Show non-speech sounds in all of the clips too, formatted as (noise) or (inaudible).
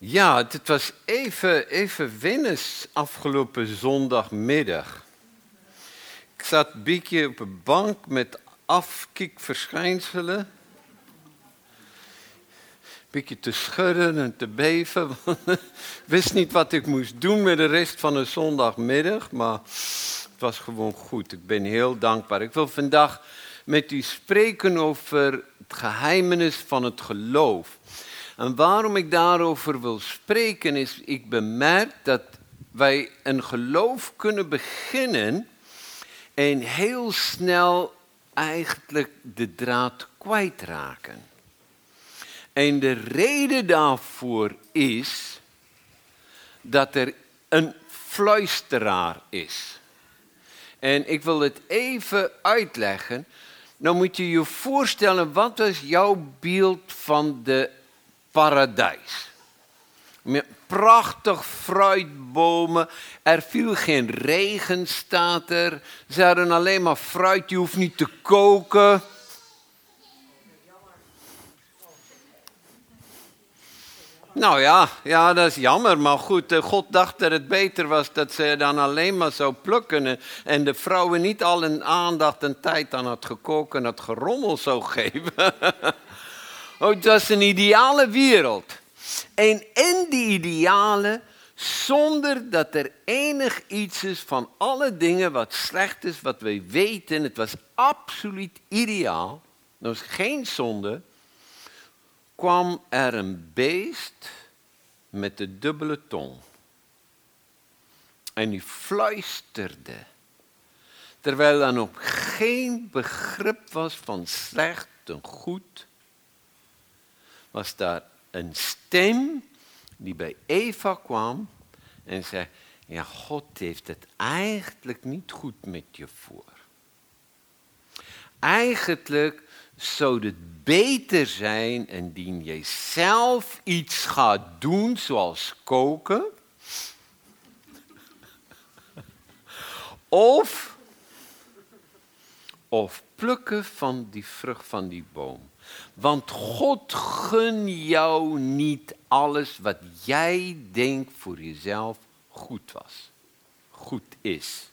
Ja, het was even, even afgelopen zondagmiddag. Ik zat een beetje op een bank met afkikverschijnselen. Een beetje te schudden en te beven. Ik (laughs) wist niet wat ik moest doen met de rest van de zondagmiddag, maar het was gewoon goed. Ik ben heel dankbaar. Ik wil vandaag met u spreken over het geheimenis van het geloof. En waarom ik daarover wil spreken is, ik bemerk dat wij een geloof kunnen beginnen en heel snel eigenlijk de draad kwijtraken. En de reden daarvoor is dat er een fluisteraar is. En ik wil het even uitleggen. Nou moet je je voorstellen, wat was jouw beeld van de paradijs. Met prachtig fruitbomen. Er viel geen regen, staat er. Ze hadden alleen maar fruit, je hoeft niet te koken. Nou ja, ja, dat is jammer. Maar goed, eh, God dacht dat het beter was dat ze dan alleen maar zou plukken. En de vrouwen niet al een aandacht en tijd aan het gekoken en het gerommel zou (laughs) geven. Oh, het was een ideale wereld. En in die ideale, zonder dat er enig iets is van alle dingen wat slecht is, wat wij weten, het was absoluut ideaal, er was geen zonde, kwam er een beest met de dubbele tong. En die fluisterde, terwijl er nog geen begrip was van slecht en goed was daar een stem die bij Eva kwam en zei, ja, God heeft het eigenlijk niet goed met je voor. Eigenlijk zou het beter zijn indien jij zelf iets gaat doen, zoals koken. Of, of plukken van die vrucht van die boom. Want God gun jou niet alles wat jij denkt voor jezelf goed was. Goed is.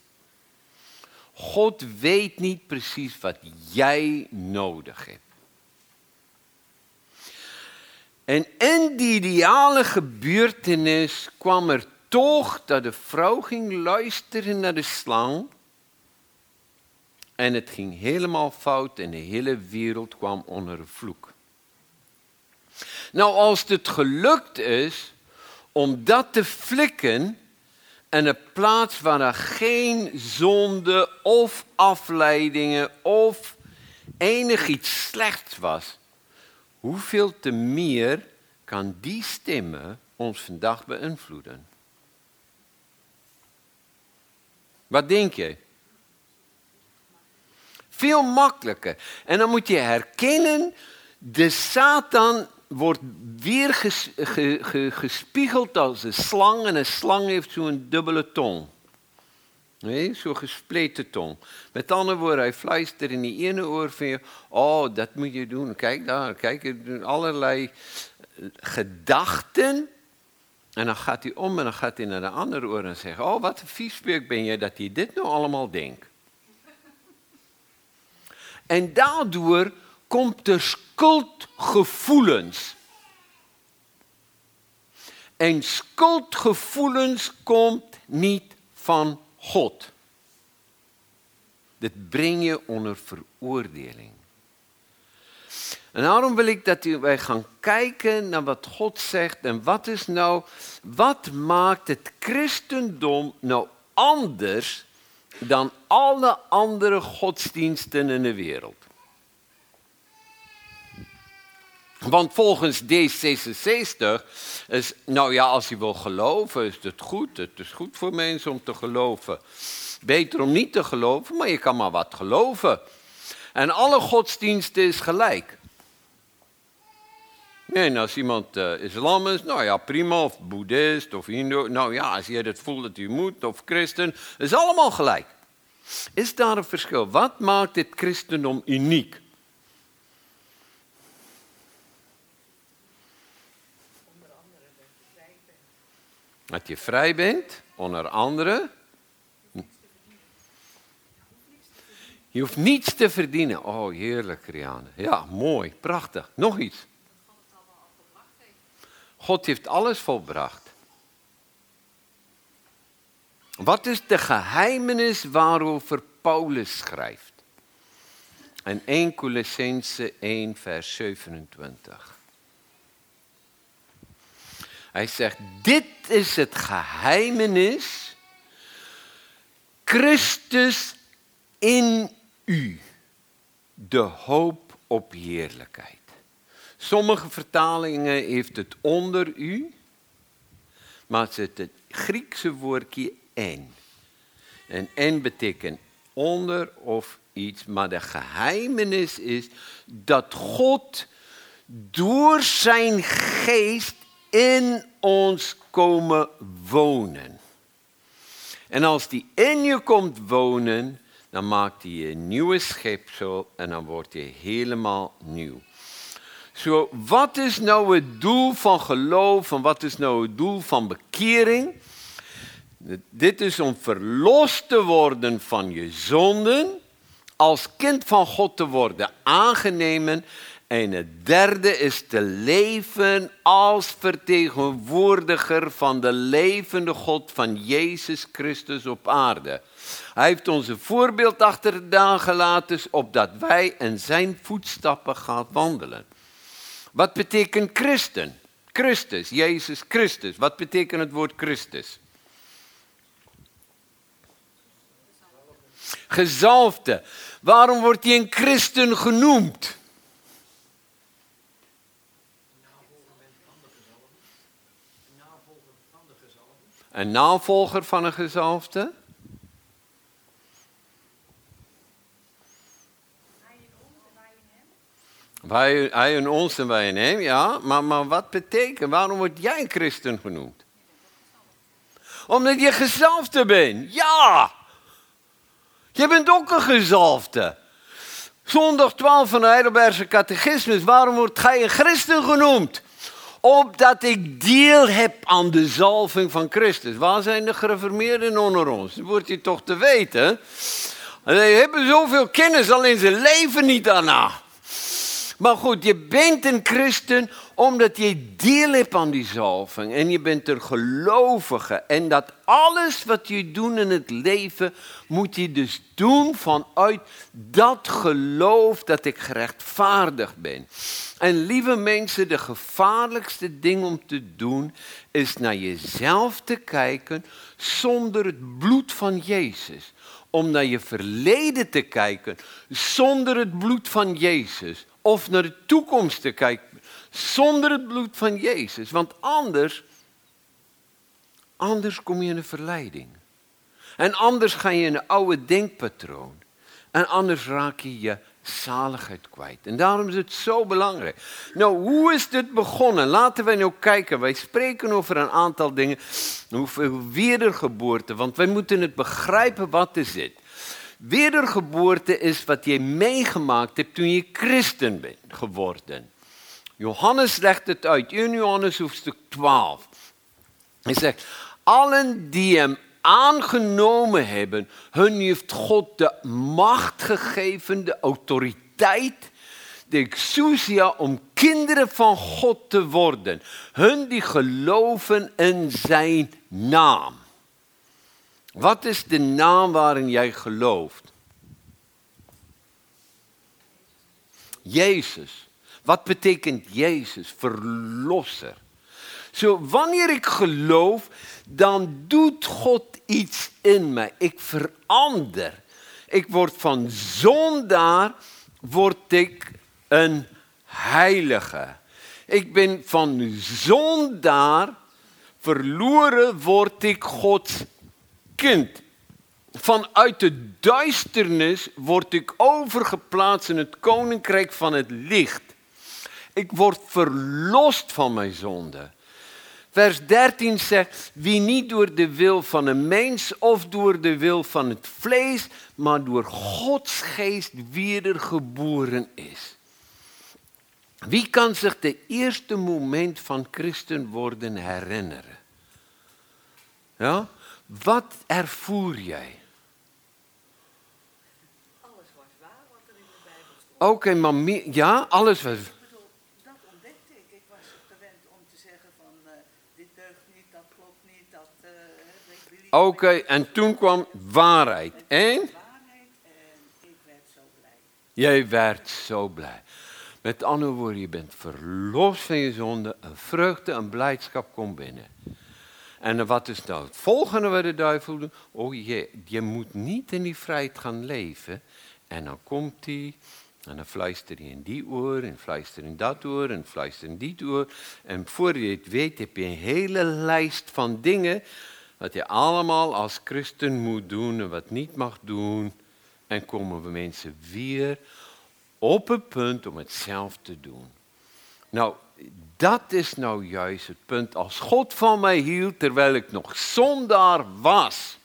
God weet niet precies wat jij nodig hebt. En in die ideale gebeurtenis kwam er toch dat de vrouw ging luisteren naar de slang en het ging helemaal fout en de hele wereld kwam onder een vloek. Nou, als het gelukt is om dat te flikken en een plaats waar er geen zonde of afleidingen of enig iets slechts was, hoeveel te meer kan die stemmen ons vandaag beïnvloeden? Wat denk je? Veel makkelijker. En dan moet je herkennen, de Satan wordt weer gespiegeld als een slang. En een slang heeft zo'n dubbele tong. Nee, zo'n gespleten tong. Met andere woorden, hij fluistert in die ene oor van je. Oh, dat moet je doen. Kijk daar, kijk, allerlei eh, gedachten. En dan gaat hij om en dan gaat hij naar de andere oor en zegt: Oh, wat een viespeuk ben je dat hij dit nou allemaal denkt. En daardoor komt er schuldgevoelens. En schuldgevoelens komt niet van God. Dit breng je onder veroordeling. En daarom wil ik dat wij gaan kijken naar wat God zegt en wat is nou, wat maakt het christendom nou anders dan alle andere godsdiensten in de wereld. Want volgens D66 is, nou ja, als je wil geloven, is het goed. Het is goed voor mensen om te geloven. Beter om niet te geloven, maar je kan maar wat geloven. En alle godsdiensten is gelijk. Nee, als iemand uh, islam is, nou ja, prima, of boeddhist of hindoe. Nou ja, als je het voelt dat je moet, of christen, is allemaal gelijk. Is daar een verschil? Wat maakt dit christendom uniek? Dat je vrij bent, onder andere. Je hoeft niets te verdienen. Oh, heerlijk, Rianne. Ja, mooi, prachtig. Nog iets. God heeft alles volbracht. Wat is de geheimenis waarover Paulus schrijft? En 1 Colossense 1 vers 27. Hij zegt, dit is het geheimenis, Christus in u, de hoop op heerlijkheid. Sommige vertalingen heeft het onder u, maar het het Griekse woordje en. En en betekent onder of iets, maar de geheimenis is dat God door zijn geest in ons komen wonen. En als die in je komt wonen, dan maakt hij je nieuwe schepsel en dan word je helemaal nieuw. Zo, wat is nou het doel van geloof en wat is nou het doel van bekering? Dit is om verlost te worden van je zonden, als kind van God te worden aangenemen. En het derde is te leven als vertegenwoordiger van de levende God van Jezus Christus op aarde. Hij heeft ons een voorbeeld achtergelaten, gelaten, opdat wij in zijn voetstappen gaan wandelen. Wat betekent christen? Christus, Jezus Christus. Wat betekent het woord Christus? Gezalfde. Waarom wordt hij een christen genoemd? Een navolger van een gezalfde? Wij, hij in ons en wij in hem, ja. Maar, maar wat betekent, waarom word jij een christen genoemd? Omdat je gezalfde bent, ja. Je bent ook een gezalfde. Zondag 12 van de Heidelbergse catechismus. Waarom wordt gij een christen genoemd? Opdat ik deel heb aan de zalving van Christus. Waar zijn de gereformeerden onder ons? Dat wordt je toch te weten. Ze hebben zoveel kennis, alleen ze leven niet daarna. Maar goed, je bent een christen omdat je deel hebt aan die zalving. En je bent een gelovige. En dat alles wat je doet in het leven, moet je dus doen vanuit dat geloof dat ik gerechtvaardigd ben. En lieve mensen, de gevaarlijkste ding om te doen is naar jezelf te kijken zonder het bloed van Jezus. Om naar je verleden te kijken zonder het bloed van Jezus of naar de toekomst te kijken zonder het bloed van Jezus. Want anders, anders kom je in een verleiding. En anders ga je in een oude denkpatroon. En anders raak je je zaligheid kwijt. En daarom is het zo belangrijk. Nou, hoe is dit begonnen? Laten we nou kijken. Wij spreken over een aantal dingen. Hoeveel wedergeboorte. Want wij moeten het begrijpen wat is dit. Wedergeboorte is wat je meegemaakt hebt toen je christen bent geworden. Johannes legt het uit in Johannes hoofdstuk 12. Hij zegt, allen die hem aangenomen hebben, hun heeft God de macht gegeven, de autoriteit, de exousia om kinderen van God te worden. Hun die geloven in zijn naam. Wat is de naam waarin jij gelooft? Jezus. Wat betekent Jezus? Verlosser. Zo, wanneer ik geloof, dan doet God iets in mij. Ik verander. Ik word van zondaar, word ik een heilige. Ik ben van zondaar, verloren word ik Gods kind. Vanuit de duisternis word ik overgeplaatst in het koninkrijk van het licht. Ik word verlost van mijn zonde. Vers 13 zegt, wie niet door de wil van een mens of door de wil van het vlees, maar door Gods geest wedergeboren is. Wie kan zich de eerste moment van christen worden herinneren? Ja? Wat ervoer jij? Alles was waar wat er in de Bijbel stond. Oké, maar meer, ja, alles was. Ik bedoel, dat ontdekte ik. Ik was gewend om te zeggen van eh, dit deugt niet, dat klopt niet, dat niet. Oké, en toen kwam waarheid. En? Waarheid en ik werd zo blij. Jij werd zo blij. Met andere woorden, je bent verlost van je zonde. Een vreugde, een blijdschap komt binnen. En wat is nou het volgende wat de duivel doet? Oh, je, je moet niet in die vrijheid gaan leven. En dan komt hij, en dan fluistert hij in die oor, en fluistert in dat oor, en fluistert in die oor. En voor je het weet, heb je een hele lijst van dingen. Wat je allemaal als christen moet doen en wat niet mag doen. En komen we mensen weer op het punt om het zelf te doen. Nou, dat is nou juist het punt. Als God van mij hield terwijl ik nog zondaar was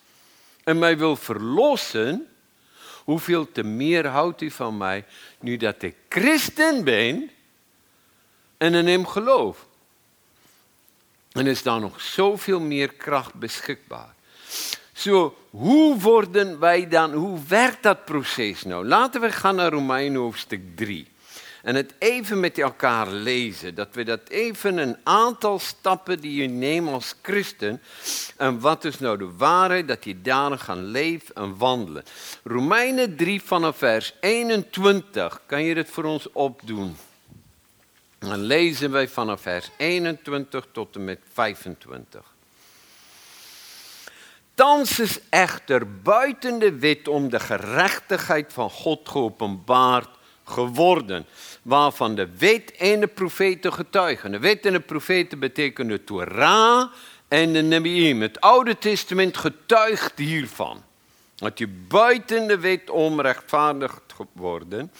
en mij wil verlossen, hoeveel te meer houdt hij van mij nu dat ik christen ben en in hem geloof. En is daar nog zoveel meer kracht beschikbaar. Zo, hoe worden wij dan, hoe werkt dat proces nou? Laten we gaan naar Romeinen hoofdstuk 3. En het even met elkaar lezen. Dat we dat even een aantal stappen die je neemt als christen. En wat is nou de waarheid? Dat je daarin gaan leven en wandelen. Romeinen 3 vanaf vers 21. Kan je dit voor ons opdoen? Dan lezen wij vanaf vers 21 tot en met 25. Thans is echter buiten de wet om de gerechtigheid van God geopenbaard geworden, waarvan de wet en de profeten getuigen. De wet en de profeten betekenen de Torah en de Nebi'im. Het Oude Testament getuigt hiervan. Dat je buiten de wet om rechtvaardigd geworden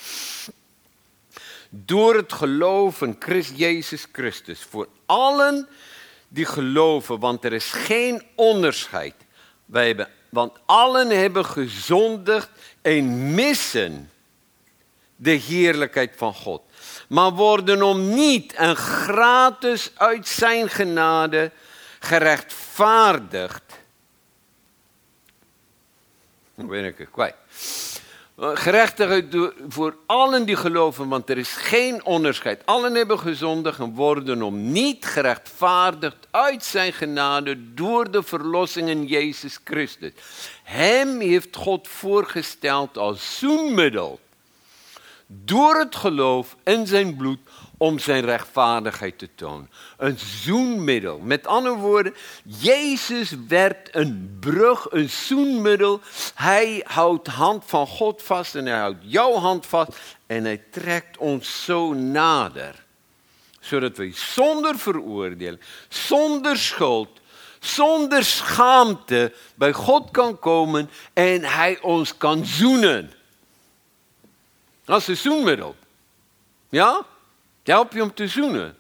door het geloof in Christ Jezus Christus. Voor allen die geloven, want er is geen onderscheid. Wij hebben, want allen hebben gezondigd en missen de heerlijkheid van God. Maar worden om niet en gratis uit zijn genade gerechtvaardigd. Hoe ben ik het kwijt? Gerechtigheid voor allen die geloven, want er is geen onderscheid. Allen hebben gezondigd en worden om niet gerechtvaardigd uit zijn genade door de verlossing in Jezus Christus. Hem heeft God voorgesteld als zoenmiddel door het geloof in zijn bloed om zijn rechtvaardigheid te tonen. Een zoenmiddel. Met andere woorden, Jezus werd een brug, een zoenmiddel. Hij houdt hand van God vast en hij houdt jouw hand vast en hij trekt ons zo nader. Zodat we zonder veroordeling, zonder schuld, zonder schaamte bij God kan komen en hij ons kan zoenen. Dat is een zoenmiddel. Ja? Help je om te zoenen.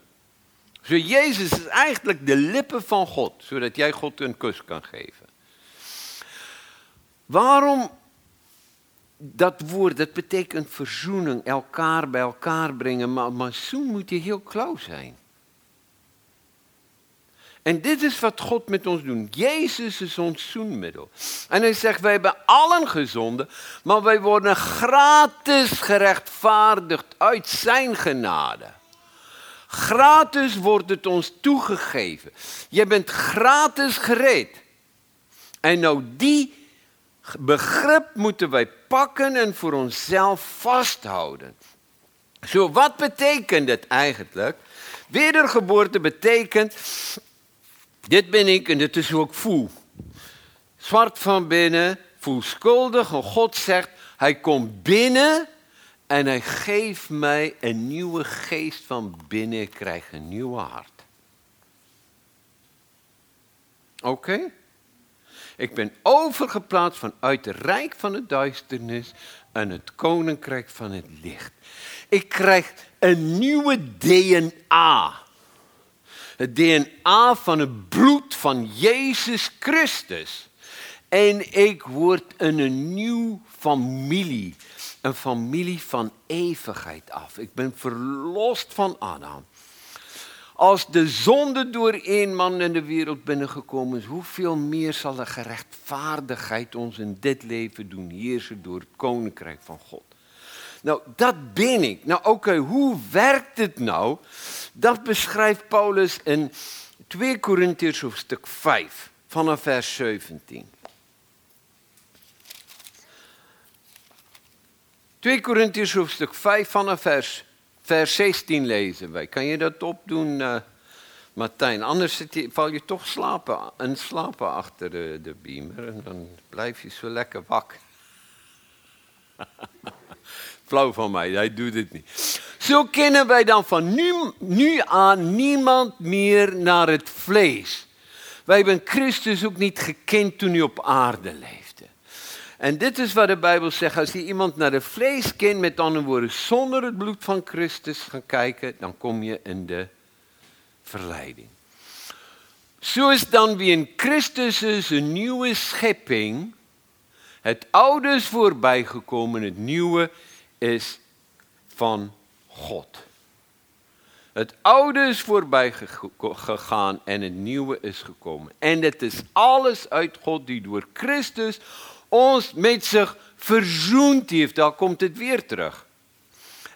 Zo Jezus is eigenlijk de lippen van God, zodat jij God een kus kan geven. Waarom dat woord, dat betekent verzoening, elkaar bij elkaar brengen, maar, maar zoen moet je heel klauw zijn. En dit is wat God met ons doet. Jezus is ons zoenmiddel. En hij zegt, wij hebben allen gezonden, maar wij worden gratis gerechtvaardigd uit zijn genade. Gratis wordt het ons toegegeven. Je bent gratis gereed. En nou die begrip moeten wij pakken en voor onszelf vasthouden. Zo, wat betekent het eigenlijk? Wedergeboorte betekent dit ben ik en dit is hoe ik voel. Zwart van binnen, voel schuldig en God zegt, hij komt binnen en hij geeft mij een nieuwe geest van binnen. Krijg een nieuwe hart. Oké? Ik ben overgeplaatst vanuit het rijk van de duisternis en het koninkrijk van het licht. Ik krijg een nieuwe DNA het DNA van het bloed van Jezus Christus. En ik word een nieuw familie. Een familie van eeuwigheid af. Ik ben verlost van Adam. Als de zonde door één man in de wereld binnengekomen is, hoeveel meer zal de gerechtvaardigheid ons in dit leven doen heersen door het koninkrijk van God? Nou, dat ben ik. Nou, oké, hoe werkt het nou? Dat beschrijft Paulus in 2 Korintiërs hoofdstuk 5, vanaf vers 17. 2 Korintiërs hoofdstuk 5 vanaf vers, vers 16 lezen wij. Kan je dat opdoen, uh, Martijn? Anders je, val je toch slapen, en slapen achter de, de beamer en dan blijf je zo lekker wakker. (laughs) Flauw van mij, hij doet het niet. Zo kennen wij dan van nu, nu aan niemand meer naar het vlees. Wij hebben Christus ook niet gekend toen hij op aarde leefde. En dit is wat de Bijbel zegt. Als je iemand naar het vlees kent, met andere woorden, zonder het bloed van Christus gaan kijken, dan kom je in de verleiding. Zo is dan wie in Christus is een nieuwe schepping. Het oude is voorbijgekomen, het nieuwe is van God. Het oude is voorbij gegaan en het nieuwe is gekomen. En het is alles uit God die door Christus ons met zich verzoend heeft. Daar komt het weer terug.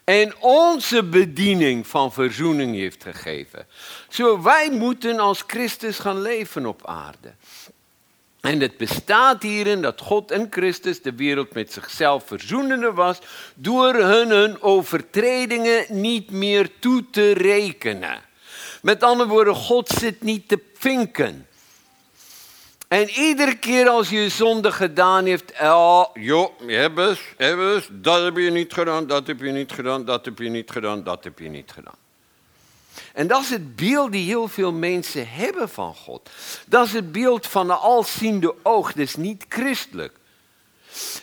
En onze bediening van verzoening heeft gegeven. Zo wij moeten als Christus gaan leven op aarde. En het bestaat hierin dat God en Christus de wereld met zichzelf verzoenende was door hun, hun overtredingen niet meer toe te rekenen. Met andere woorden, God zit niet te vinken. En iedere keer als je zonde gedaan heeft, oh, joh, hebben eens, dat heb je niet gedaan, dat heb je niet gedaan, dat heb je niet gedaan, dat heb je niet gedaan. En dat is het beeld die heel veel mensen hebben van God. Dat is het beeld van de alziende oog, dat is niet christelijk.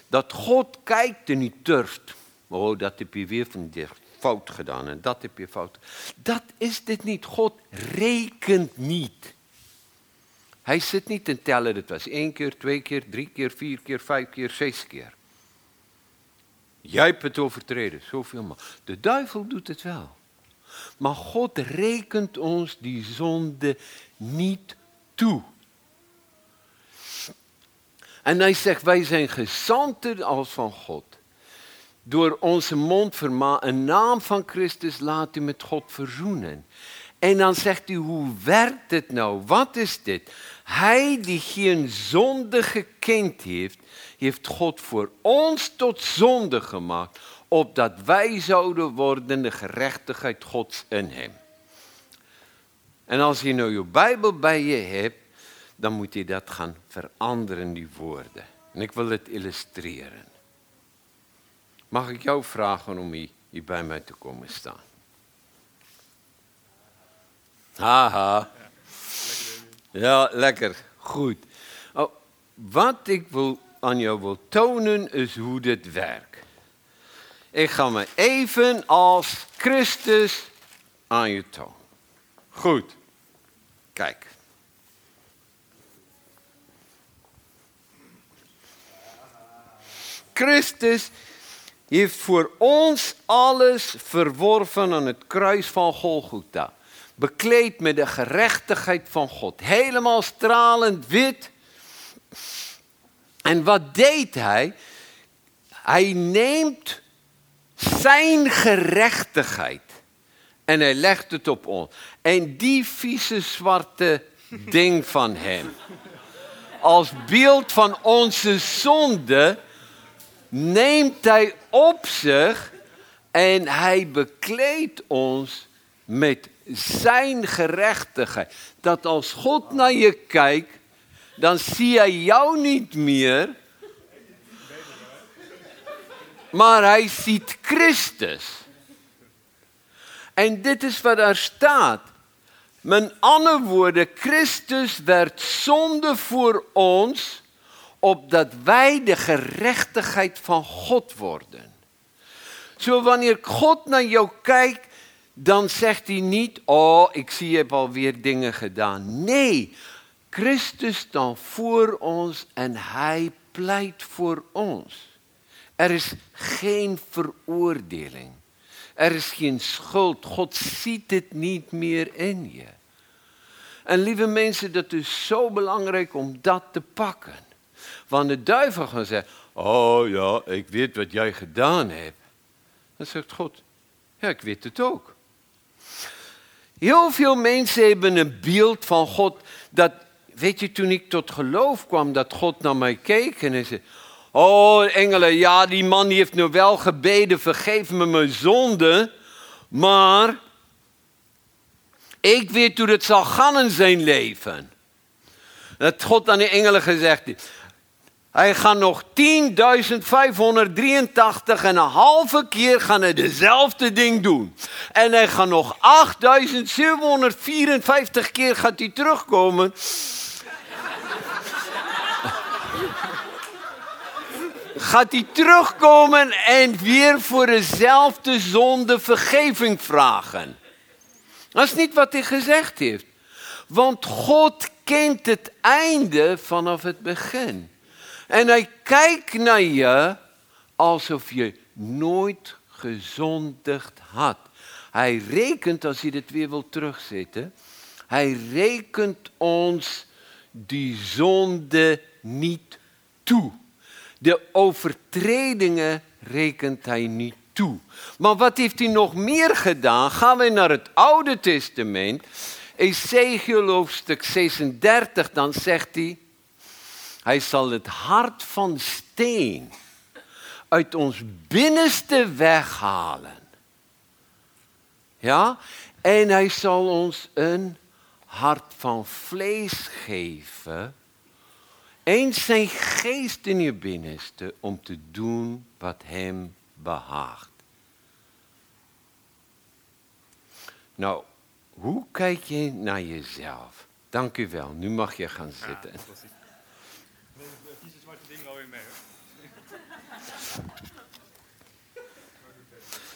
Dat God kijkt en niet durft. Oh, dat heb je weer van fout gedaan en dat heb je fout. Dat is dit niet. God rekent niet. Hij zit niet te tellen, het was één keer, twee keer, drie keer, vier keer, vijf keer, zes keer. Jij hebt het overtreden, zoveel maar. De duivel doet het wel. Maar God rekent ons die zonde niet toe. En hij zegt, wij zijn gezanten als van God. Door onze mond vermaan, een naam van Christus laat u met God verzoenen. En dan zegt u, hoe werkt het nou? Wat is dit? Hij die geen zonde gekend heeft, heeft God voor ons tot zonde gemaakt, opdat wij zouden worden de gerechtigheid Gods in hem. En als je nou je Bijbel bij je hebt, dan moet je dat gaan veranderen, die woorden. En ik wil het illustreren. Mag ik jou vragen om hier, bij mij te komen staan? Haha. Ja, lekker. Goed. Oh, wat ik wil, aan jou wil tonen is hoe dit werkt. Ik ga me even als Christus aan je tonen. Goed. Kijk. Christus heeft voor ons alles verworven aan het kruis van Golgotha bekleed met de gerechtigheid van God. Helemaal stralend wit. En wat deed hij? Hij neemt zijn gerechtigheid en hij legt het op ons. En die vieze zwarte ding van hem, als beeld van onze zonde, neemt hij op zich en hij bekleedt ons met zijn gerechtigheid. Dat als God naar je kijkt, dan zie hij jou niet meer, maar hij ziet Christus. En dit is wat daar staat. Met andere woorden, Christus werd zonde voor ons, opdat wij de gerechtigheid van God worden. Zo wanneer God naar jou kijkt, dan zegt hij niet, oh, ik zie je hebt alweer dingen gedaan. Nee, Christus dan voor ons en hij pleit voor ons. Er is geen veroordeling. Er is geen schuld. God ziet het niet meer in je. En lieve mensen, dat is zo belangrijk om dat te pakken. Want de duivel gaat zeggen, oh ja, ik weet wat jij gedaan hebt. Dan zegt God, ja, ik weet het ook. Heel veel mensen hebben een beeld van God dat, weet je, toen ik tot geloof kwam, dat God naar mij keek en hij zei, oh engelen, ja, die man die heeft nu wel gebeden, vergeef me mijn zonde, maar ik weet hoe het zal gaan in zijn leven. Dat God aan de engelen gezegd heeft, hij gaat nog 10.583 en een halve keer gaan hij dezelfde ding doen. En hij gaat nog 8.754 keer gaat hij terugkomen. Gaat hij terugkomen en weer voor dezelfde zonde vergeving vragen. Dat is niet wat hij gezegd heeft. Want God kent het einde vanaf het begin. En hij kijkt naar je alsof je nooit gezondigd had. Hij rekent, als hij dit weer wil terugzetten, hij rekent ons die zonde niet toe. De overtredingen rekent hij niet toe. Maar wat heeft hij nog meer gedaan? Gaan we naar het Oude Testament. Ezekiel hoofdstuk 36, dan zegt hij, hij zal het hart van steen uit ons binnenste weghalen. Ja? En hij zal ons een hart van vlees geven. Eens zijn geest in je binnenste om te doen wat hem behaagt. Nou, hoe kijk je naar jezelf? Dank u wel, nu mag je gaan zitten.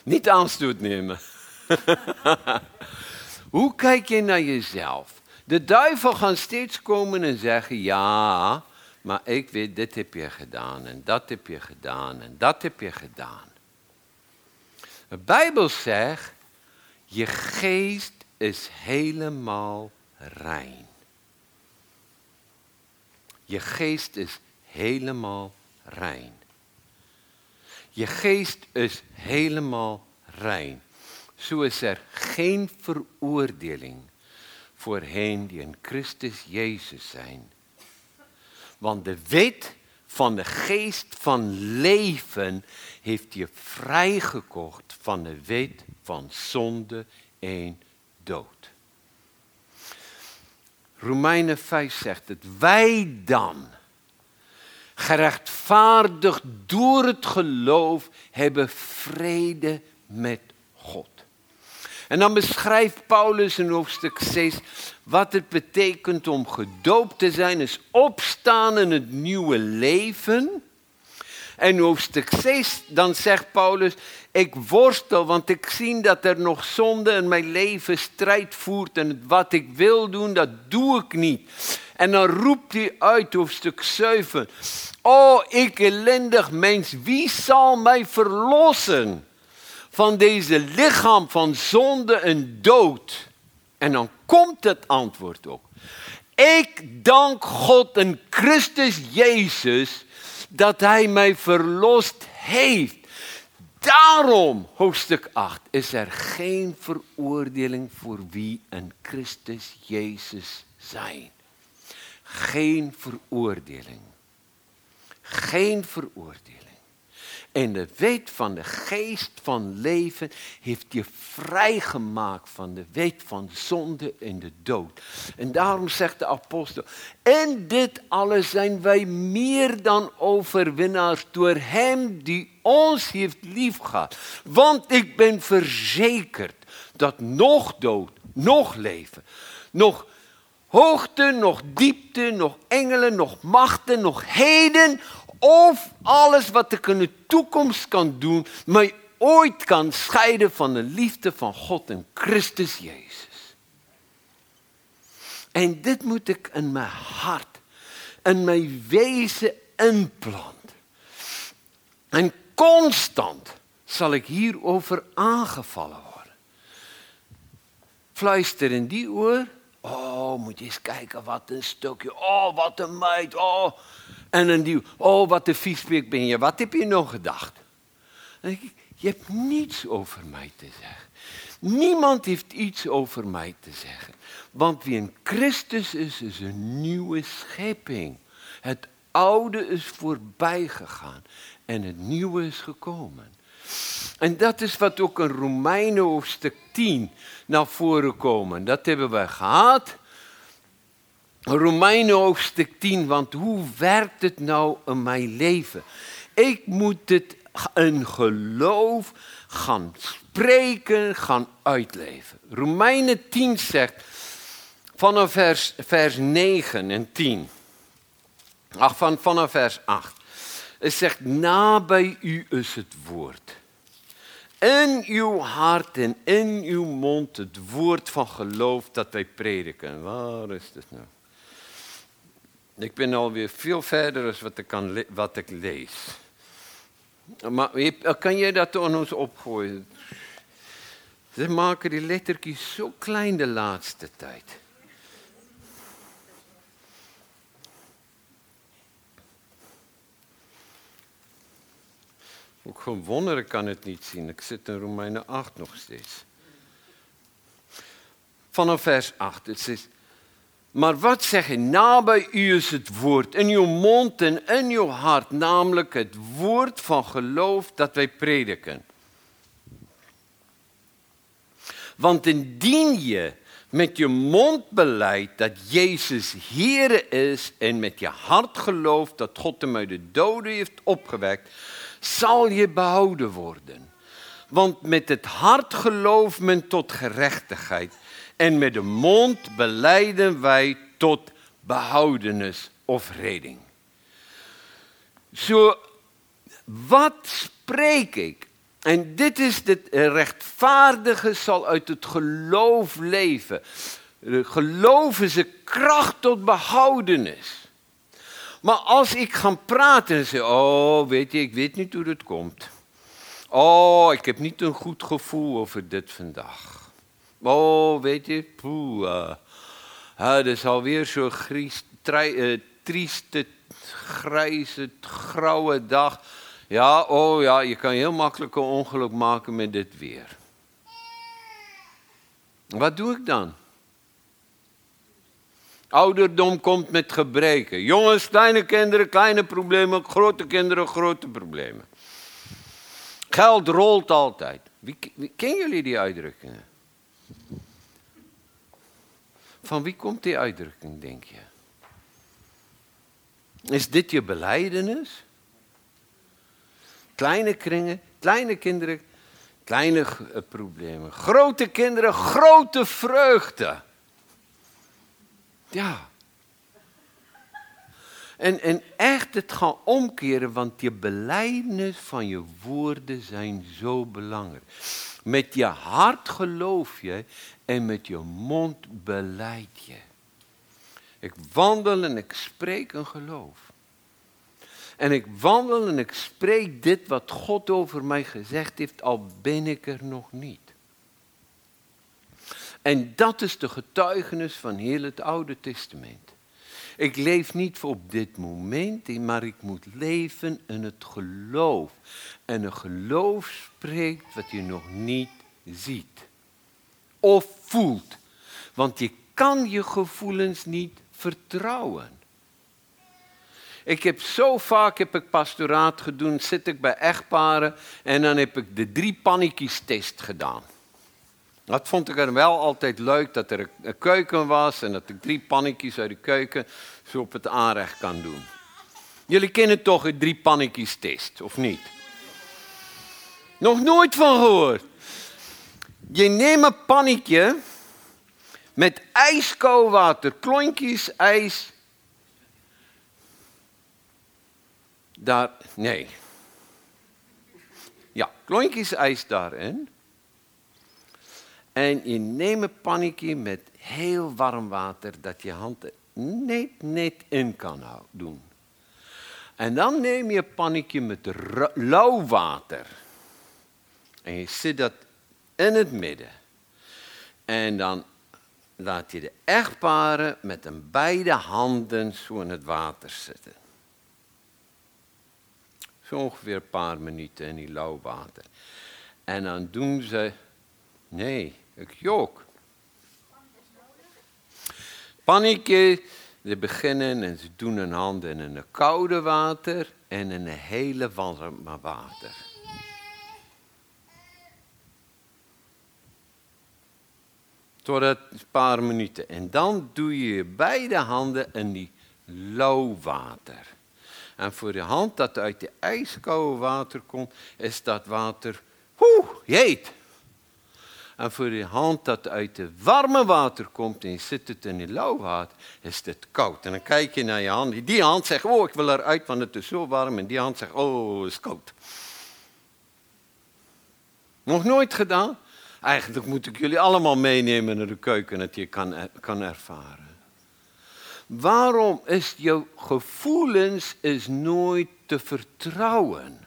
Niet aanstoot nemen. (laughs) Hoe kijk je naar jezelf? De duivel gaat steeds komen en zeggen: Ja, maar ik weet, dit heb je gedaan en dat heb je gedaan en dat heb je gedaan. De Bijbel zegt: Je geest is helemaal rein. Je geest is helemaal rein. Je geest is helemaal rein. Zo is er geen veroordeling voor hen die in Christus Jezus zijn. Want de wet van de geest van leven heeft je vrijgekocht van de wet van zonde en dood. Romeinen 5 zegt het, wij dan gerechtvaardigd door het geloof, hebben vrede met God. En dan beschrijft Paulus in hoofdstuk 6 wat het betekent om gedoopt te zijn, is opstaan in het nieuwe leven. En hoofdstuk 6, dan zegt Paulus, ik worstel, want ik zie dat er nog zonde in mijn leven strijd voert en wat ik wil doen, dat doe ik niet. En dan roept hij uit hoofdstuk 7. O, ik ellendig mens, wie zal mij verlossen van deze lichaam van zonde en dood? En dan komt het antwoord ook. Ik dank God en Christus Jezus dat Hij mij verlost heeft. Daarom, hoofdstuk 8, is er geen veroordeling voor wie een Christus Jezus zijn. Geen veroordeling. Geen veroordeling. En de wet van de geest van leven heeft je vrijgemaakt van de wet van zonde en de dood. En daarom zegt de apostel, en dit alles zijn wij meer dan overwinnaars door hem die ons heeft liefgehad. Want ik ben verzekerd dat nog dood, nog leven, nog hoogte, nog diepte, nog engelen, nog machten, nog heden. of alles wat ek in die toekoms kan doen my ooit kan skei van die liefde van God in Christus Jesus. En dit moet ek in my hart, in my wese inplant. En konstant sal ek hieroor aangevalle word. Fluister in die oor, "O, oh, moet jy kyk wat 'n stokkie. O, oh, wat 'n meid. O, oh, En in die, oh, wat een viespeek ben je. Wat heb je nog gedacht? Je hebt niets over mij te zeggen. Niemand heeft iets over mij te zeggen. Want wie in Christus is, is een nieuwe schepping. Het oude is voorbij gegaan en het nieuwe is gekomen. En dat is wat ook in Romeinen hoofdstuk 10 naar voren komen. Dat hebben we gehad. Romeinen hoofdstuk 10, want hoe werkt het nou in mijn leven? Ik moet het in geloof gaan spreken, gaan uitleven. Romeinen 10 zegt, vanaf vers, vers 9 en 10, ach, van, vanaf vers 8. Het zegt, nabij u is het woord. In uw hart en in uw mond het woord van geloof dat wij prediken. Waar is het nou? Ik ben alweer veel verder dan wat ik, wat ik lees. Maar kan jij dat aan ons opgooien? Ze maken die lettertjes zo klein de laatste tijd. Ook gewoon kan het niet zien. Ik zit in Romeinen 8 nog steeds. Vanaf vers 8. Het zegt, maar wat zeg je? Nabij u is het woord, in uw mond en in uw hart, namelijk het woord van geloof dat wij prediken. Want indien je met je mond beleidt dat Jezus Heer is en met je hart gelooft dat God hem uit de doden heeft opgewekt, zal je behouden worden. Want met het hart gelooft men tot gerechtigheid en met de mond beleiden wij tot behoudenis of reding. Zo, wat spreek ik? En dit is het rechtvaardige zal uit het geloof leven. Is een kracht tot behoudenis. Maar als ik ga praten en zeg, oh weet je, ik weet niet hoe het komt. Oh, ik heb niet een goed gevoel over dit vandaag. Oh, weet je, poeh, uh, het is alweer zo'n uh, trieste, grijze, grauwe dag. Ja, oh ja, je kan heel makkelijk een ongeluk maken met dit weer. Wat doe ik dan? Ouderdom komt met gebreken. Jongens, kleine kinderen, kleine problemen. Grote kinderen, grote problemen. Geld rolt altijd. Wie, ken jullie die uitdrukkingen? Van wie komt die uitdrukking, denk je? Is dit je beleidenis? Kleine kringen, kleine kinderen, kleine eh, problemen. Grote kinderen, grote vreugde. Ja. En, en echt het gaan omkeren, want je beleidnis van je woorden zijn zo belangrijk. Met je hart geloof je en met je mond beleid je. Ik wandel en ik spreek een geloof. En ik wandel en ik spreek dit wat God over mij gezegd heeft, al ben ik er nog niet. En dat is de getuigenis van heel het Oude Testament. Ik leef niet op dit moment, maar ik moet leven in het geloof. En een geloof spreekt wat je nog niet ziet of voelt. Want je kan je gevoelens niet vertrouwen. Ik heb zo vaak heb ik pastoraat gedaan, zit ik bij echtparen en dan heb ik de drie pannetjes test gedaan. Dat vond ik er wel altijd leuk, dat er een keuken was en dat ik drie pannetjes uit de keuken zo op het aanrecht kan doen. Jullie kennen toch het drie pannetjes test, of niet? Nog nooit van gehoord. Je neemt een pannetje met ijskoud water, klontjes ijs. Daar, nee. Ja, klontjes ijs daarin. En je neemt een pannetje met heel warm water dat je hand net, net in kan doen. En dan neem je een pannetje met lauw water. En je zit dat in het midden. En dan laat je de echtparen met een beide handen zo in het water zitten. Zo ongeveer een paar minuten in die lauw water. En dan doen ze, nee, ik jok. Pannetje, ze beginnen en ze doen hun handen in een koude water en in een hele warme water. Totdat een paar minuten. En dan doe je je beide handen in die lauw water. En voor de hand dat uit de ijskoude water komt, is dat water, oeh, heet. En voor de hand dat uit het warme water komt en je zit het in het lauw water, is het koud. En dan kijk je naar je hand. Die hand zegt, oh, ik wil eruit, want het is zo warm. En die hand zegt, oh, het is koud. Nog nooit gedaan? Eigenlijk moet ik jullie allemaal meenemen naar de keuken, dat je kan, kan ervaren. Waarom is jouw gevoelens is nooit te vertrouwen?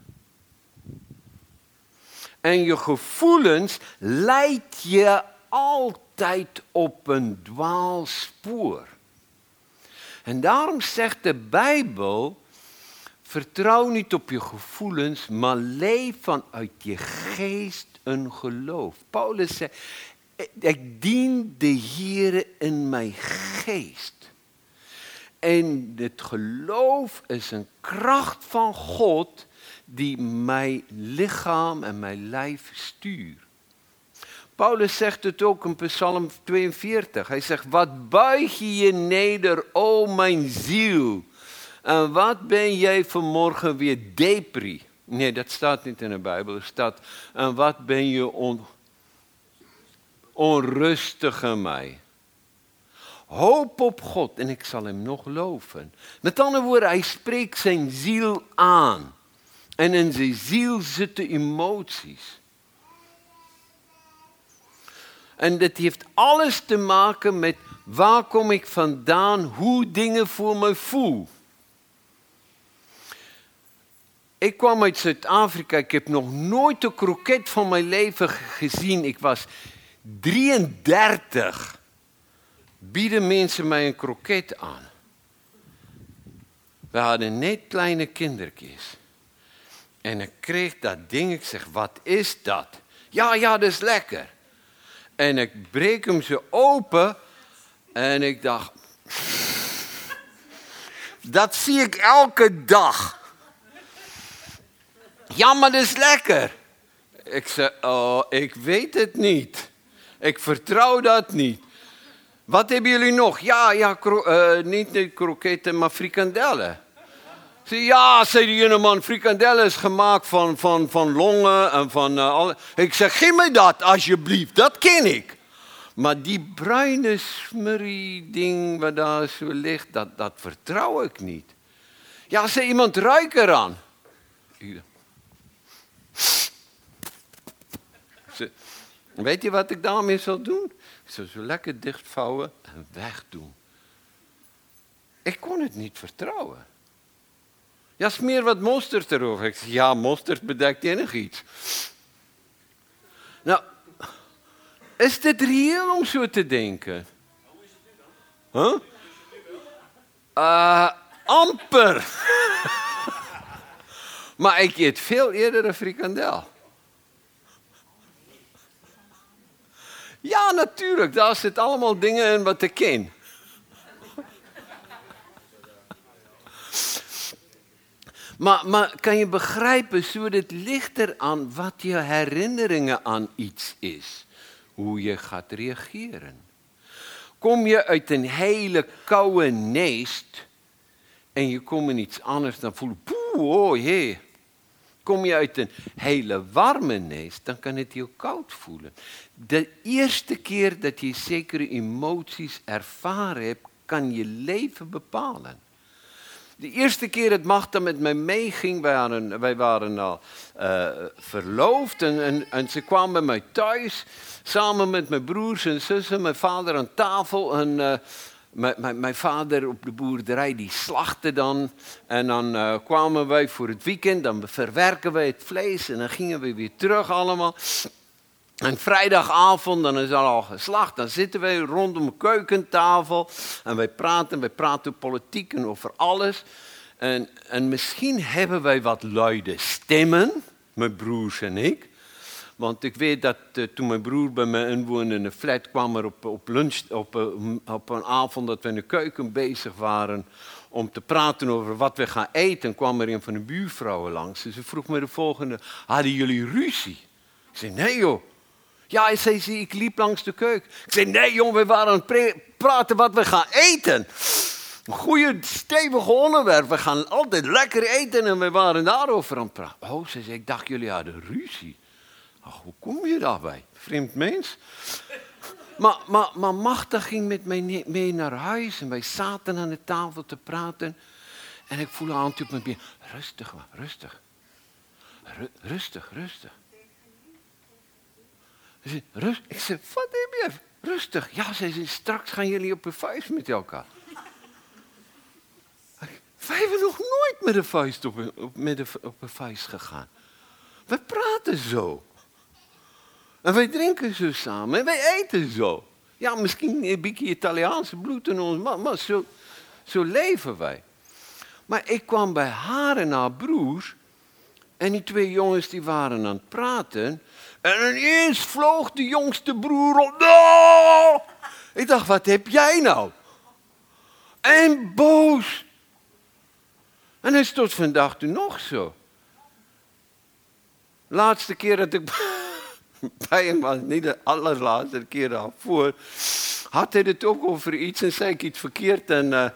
En je gevoelens leidt je altijd op een dwaalspoor. En daarom zegt de Bijbel: vertrouw niet op je gevoelens, maar leef vanuit je geest een geloof. Paulus zegt: ik dien de Heer in mijn geest. En het geloof is een kracht van God die mijn lichaam en mijn lijf stuurt. Paulus zegt het ook in Psalm 42. Hij zegt, wat buig je je neder, o mijn ziel. En wat ben jij vanmorgen weer depri. Nee, dat staat niet in de Bijbel. Er staat, en wat ben je on, onrustig in mij. Hoop op God en ik zal hem nog loven. Met andere woorden, hij spreekt zijn ziel aan. En in zijn ziel zitten emoties. En dat heeft alles te maken met waar kom ik vandaan, hoe dingen voor me voel. Ik kwam uit Zuid-Afrika, ik heb nog nooit een kroket van mijn leven gezien. Ik was 33. Bieden mensen mij een kroket aan. We hadden net kleine kindertjes. En ik kreeg dat ding, ik zeg, wat is dat? Ja, ja, dat is lekker. En ik breek hem ze open en ik dacht, (laughs) dat zie ik elke dag. Ja, maar dat is lekker. Ik zeg, oh, ik weet het niet. Ik vertrouw dat niet. Wat hebben jullie nog? Ja, ja, uh, niet, niet kroketten, maar frikandellen. Ja, zei de jongeman, frikandellen is gemaakt van, van, van longen en van... Uh. Ik zeg, geef me dat alsjeblieft, dat ken ik. Maar die bruine smurrie ding wat daar zo ligt, dat, dat vertrouw ik niet. Ja, zei iemand, ruik eraan. Weet je wat ik daarmee zal doen? Ik zal zo lekker dichtvouwen en wegdoen. Ik kon het niet vertrouwen. Ja, smeer wat mosterd erover. Ik zeg, ja, mosterd bedekt enig iets. Nou, is dit reëel om zo te denken? Huh? Uh, amper. (laughs) maar ik eet veel eerder een frikandel. Ja, natuurlijk, daar zitten allemaal dingen in wat ik ken. Maar, maar kan je begrijpen, zo het ligt eraan wat je herinneringen aan iets is. Hoe je gaat reageren. Kom je uit een hele koude neest en je komt in iets anders, dan voel je, poeh, oh jee. Kom je uit een hele warme neest, dan kan het heel koud voelen. De eerste keer dat je zekere emoties ervaren hebt, kan je leven bepalen. De eerste keer dat Magda met mij meeging, wij waren, wij waren al uh, verloofd en, en, en, ze kwam bij mij thuis, samen met mijn broers en zussen, mijn vader aan tafel. En uh, mijn, vader op de boerderij die slachtte dan. En dan uh, kwamen wij voor het weekend, dan verwerken wij het vlees en dan gingen we weer terug allemaal. En vrijdagavond, dan is al geslacht, dan zitten wij rondom een keukentafel en wij praten, wij praten politiek en over alles. En, en misschien hebben wij wat luide stemmen, mijn broers en ik. Want ik weet dat uh, toen mijn broer bij mij inwoonde in de flat, kwam er op, op lunch, op, uh, op een avond dat we in de keuken bezig waren om te praten over wat we gaan eten, kwam er een van de buurvrouwen langs. Dus ze vroeg me de volgende, hadden jullie ruzie? Ik zei, nee joh. Ja, zei ze, ik liep langs de keuken. Ik zei, nee jong, we waren aan het praten wat we gaan eten. Een goede, stevige onderwerp. We gaan altijd lekker eten en we waren daarover aan het praten. Oh, ze zei, ik dacht jullie hadden ruzie. Hoe kom je daarbij? Vreemd mens. Maar, maar, maar Magda ging met mij mee naar huis en wij zaten aan de tafel te praten. En ik voelde aan op mijn been. Rustig, man, rustig. rustig, rustig. Rust. Ik zei, wat heb je? Rustig. Ja, ze zei, straks gaan jullie op een vuist met elkaar. Wij hebben nog nooit met een vuist op een, met op een vuist gegaan. We praten zo. En wij drinken zo samen en wij eten zo. Ja, misschien een beetje Italiaanse bloed in ons, maar, maar zo, zo leven wij. Maar ik kwam bij haar en haar broers en die twee jongens die waren aan het praten. En ineens vloog de jongste broer op. No! Ik dacht, wat heb jij nou? En boos. En hij is tot vandaag toe nog zo. Laatste keer dat ik (laughs) (laughs) Baie maar nie die allerlaaste keer daarvoor had hy dit ook al vir iets en sê ek het verkeerd en uh,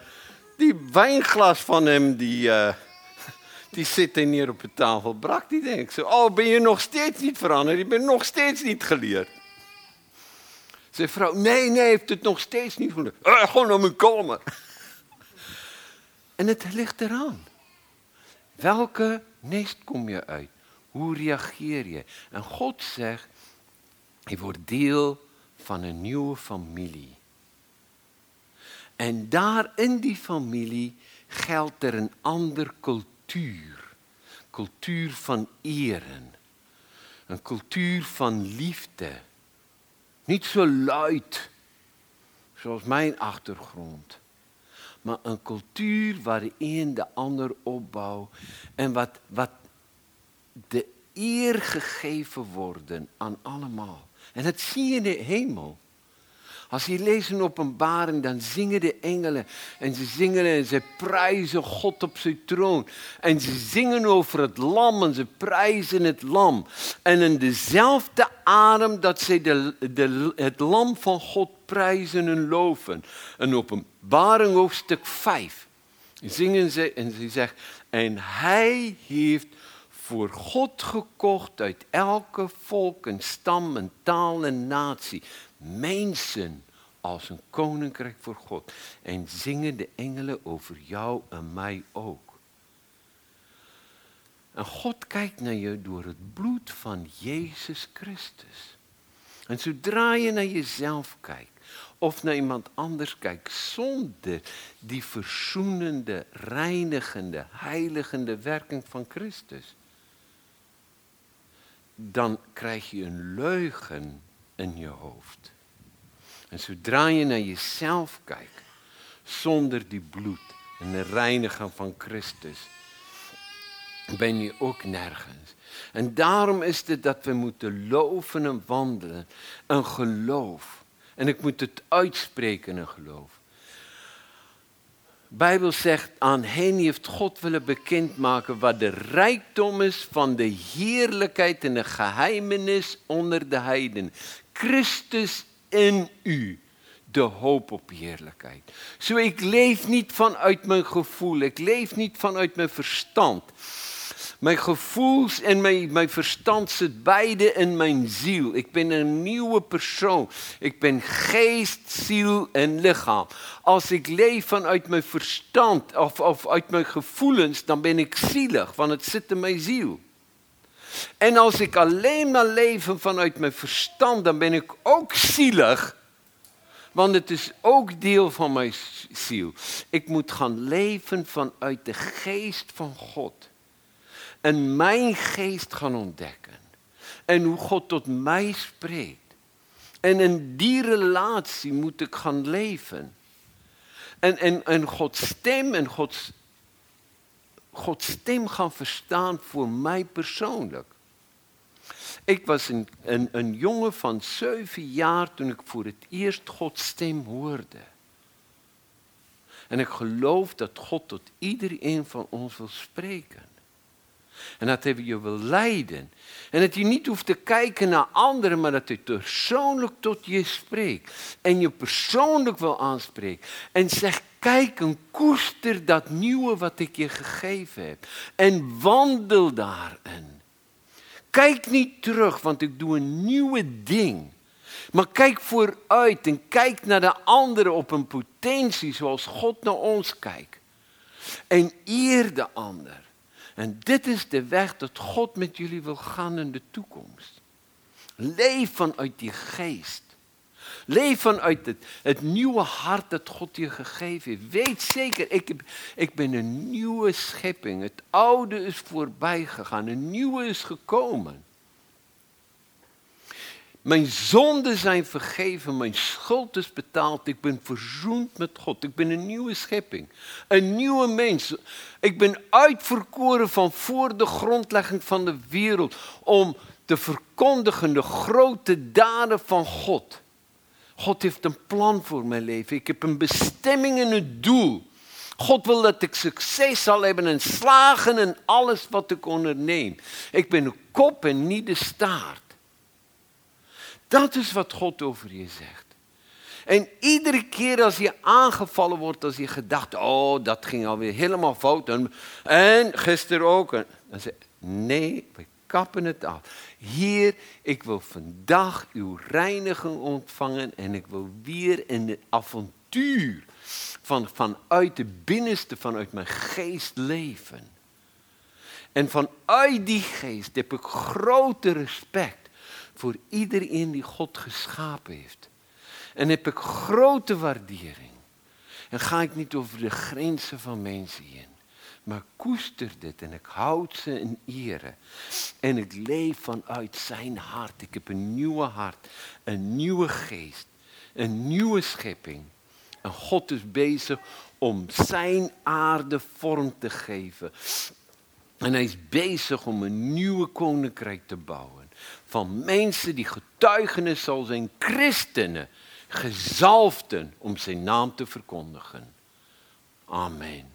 die wynglas van hom die uh, (laughs) die sit hy neer op 'n tafel. Brak die ding. So al oh, ben jy nog steeds nie verander, jy ben nog steeds nie geleer. Sy vrou, nee nee, het dit nog steeds nie geleer. Ek eh, gaan na my kamer. (laughs) en dit lig eraan. Welke nes kom jy uit? Hoe reageer jy? En God sê je wordt deel van een nieuwe familie. En daar in die familie geldt er een ander cultuur. Cultuur van eren. Een cultuur van liefde. Niet zo luid, zoals mijn achtergrond. Maar een cultuur waar de de ander opbouwt. En wat, wat de eer gegeven worden aan allemaal. En dat zie je in de hemel. Als je leest in openbaring, dan zingen de engelen. En ze zingen en ze prijzen God op zijn troon. En ze zingen over het lam en ze prijzen het lam. En in dezelfde adem dat ze de, het lam van God prijzen en loven. En openbaring hoofdstuk 5 zingen ze en ze zegt, en hij heeft voor God gekocht uit elke volk en stam en taal en natie. Mensen als een koninkrijk voor God. En zingen de engelen over jou en mij ook. En God kijkt naar je door het bloed van Jezus Christus. En zodra je naar jezelf kijkt, of naar iemand anders kijkt, zonder die verzoenende, reinigende, heiligende werking van Christus, dan krijg je een leugen in je hoofd. En zodra je naar jezelf kijkt, zonder die bloed en de reinigen van Christus, ben je ook nergens. En daarom is het dat we moeten loven en wandelen. Een geloof. En ik moet het uitspreken, een geloof. Bijbel zegt, aan hen heeft God willen bekendmaken wat de rijkdom is van de heerlijkheid en de geheimenis onder de heiden. Christus in u, de hoop op heerlijkheid. Zo, ik leef niet vanuit mijn gevoel, ik leef niet vanuit mijn verstand. Mijn gevoels en mijn, mijn verstand zit beide in mijn ziel. Ik ben een nieuwe persoon. Ik ben geest, ziel en lichaam. Als ik leef vanuit mijn verstand of, of uit mijn gevoelens, dan ben ik zielig, want het zit in mijn ziel. En als ik alleen maar leef vanuit mijn verstand, dan ben ik ook zielig, Want het is ook deel van mijn ziel. Ik moet gaan leven vanuit de geest van God. En mijn geest gaan ontdekken. En hoe God tot mij spreekt. En in die relatie moet ik gaan leven. En, en, en Gods stem en Gods, Gods stem gaan verstaan voor mij persoonlijk. Ik was een, een, een jongen van zeven jaar toen ik voor het eerst Gods stem hoorde. En ik geloof dat God tot iedereen van ons wil spreken. En dat hij je wil leiden. En dat je niet hoeft te kijken naar anderen, maar dat hij persoonlijk tot je spreekt. En je persoonlijk wil aanspreken. En zeg, kijk en koester dat nieuwe wat ik je gegeven heb. En wandel daarin. Kijk niet terug, want ik doe een nieuwe ding. Maar kijk vooruit en kijk naar de anderen op een potentie zoals God naar ons kijkt. En eer de ander. En dit is de weg dat God met jullie wil gaan in de toekomst. Leef vanuit die geest. Leef vanuit het, het nieuwe hart dat God je gegeven heeft. Weet zeker, ik, ik ben een nieuwe schepping. Het oude is voorbij gegaan, een nieuwe is gekomen. Mijn zonden zijn vergeven, mijn schuld is betaald. Ik ben verzoend met God. Ik ben een nieuwe schepping, een nieuwe mens. Ik ben uitverkoren van voor de grondlegging van de wereld om te verkondigen de grote daden van God. God heeft een plan voor mijn leven. Ik heb een bestemming en een doel. God wil dat ik succes zal hebben en slagen in alles wat ik onderneem. Ik ben een kop en niet de staart. Dat is wat God over je zegt. En iedere keer als je aangevallen wordt, als je gedacht, oh, dat ging alweer helemaal fout. En, gisteren ook. dan zeg nee, we kappen het af. Heer, ik wil vandaag uw reiniging ontvangen en ik wil weer in het avontuur van, vanuit de binnenste, vanuit mijn geest leven. En vanuit die geest heb ik grote respect voor iedereen die God geschapen heeft. En heb ik grote waardering. En ga ik niet over de grenzen van mensen heen. Maar koester dit en ik houd ze in ere. En ik leef vanuit zijn hart. Ik heb een nieuwe hart, een nieuwe geest, een nieuwe schepping. En God is bezig om zijn aarde vorm te geven. En hij is bezig om een nieuwe koninkrijk te bouwen. Van mensen die getuigenis zal zijn, christenen, gezalfden om zijn naam te verkondigen. Amen.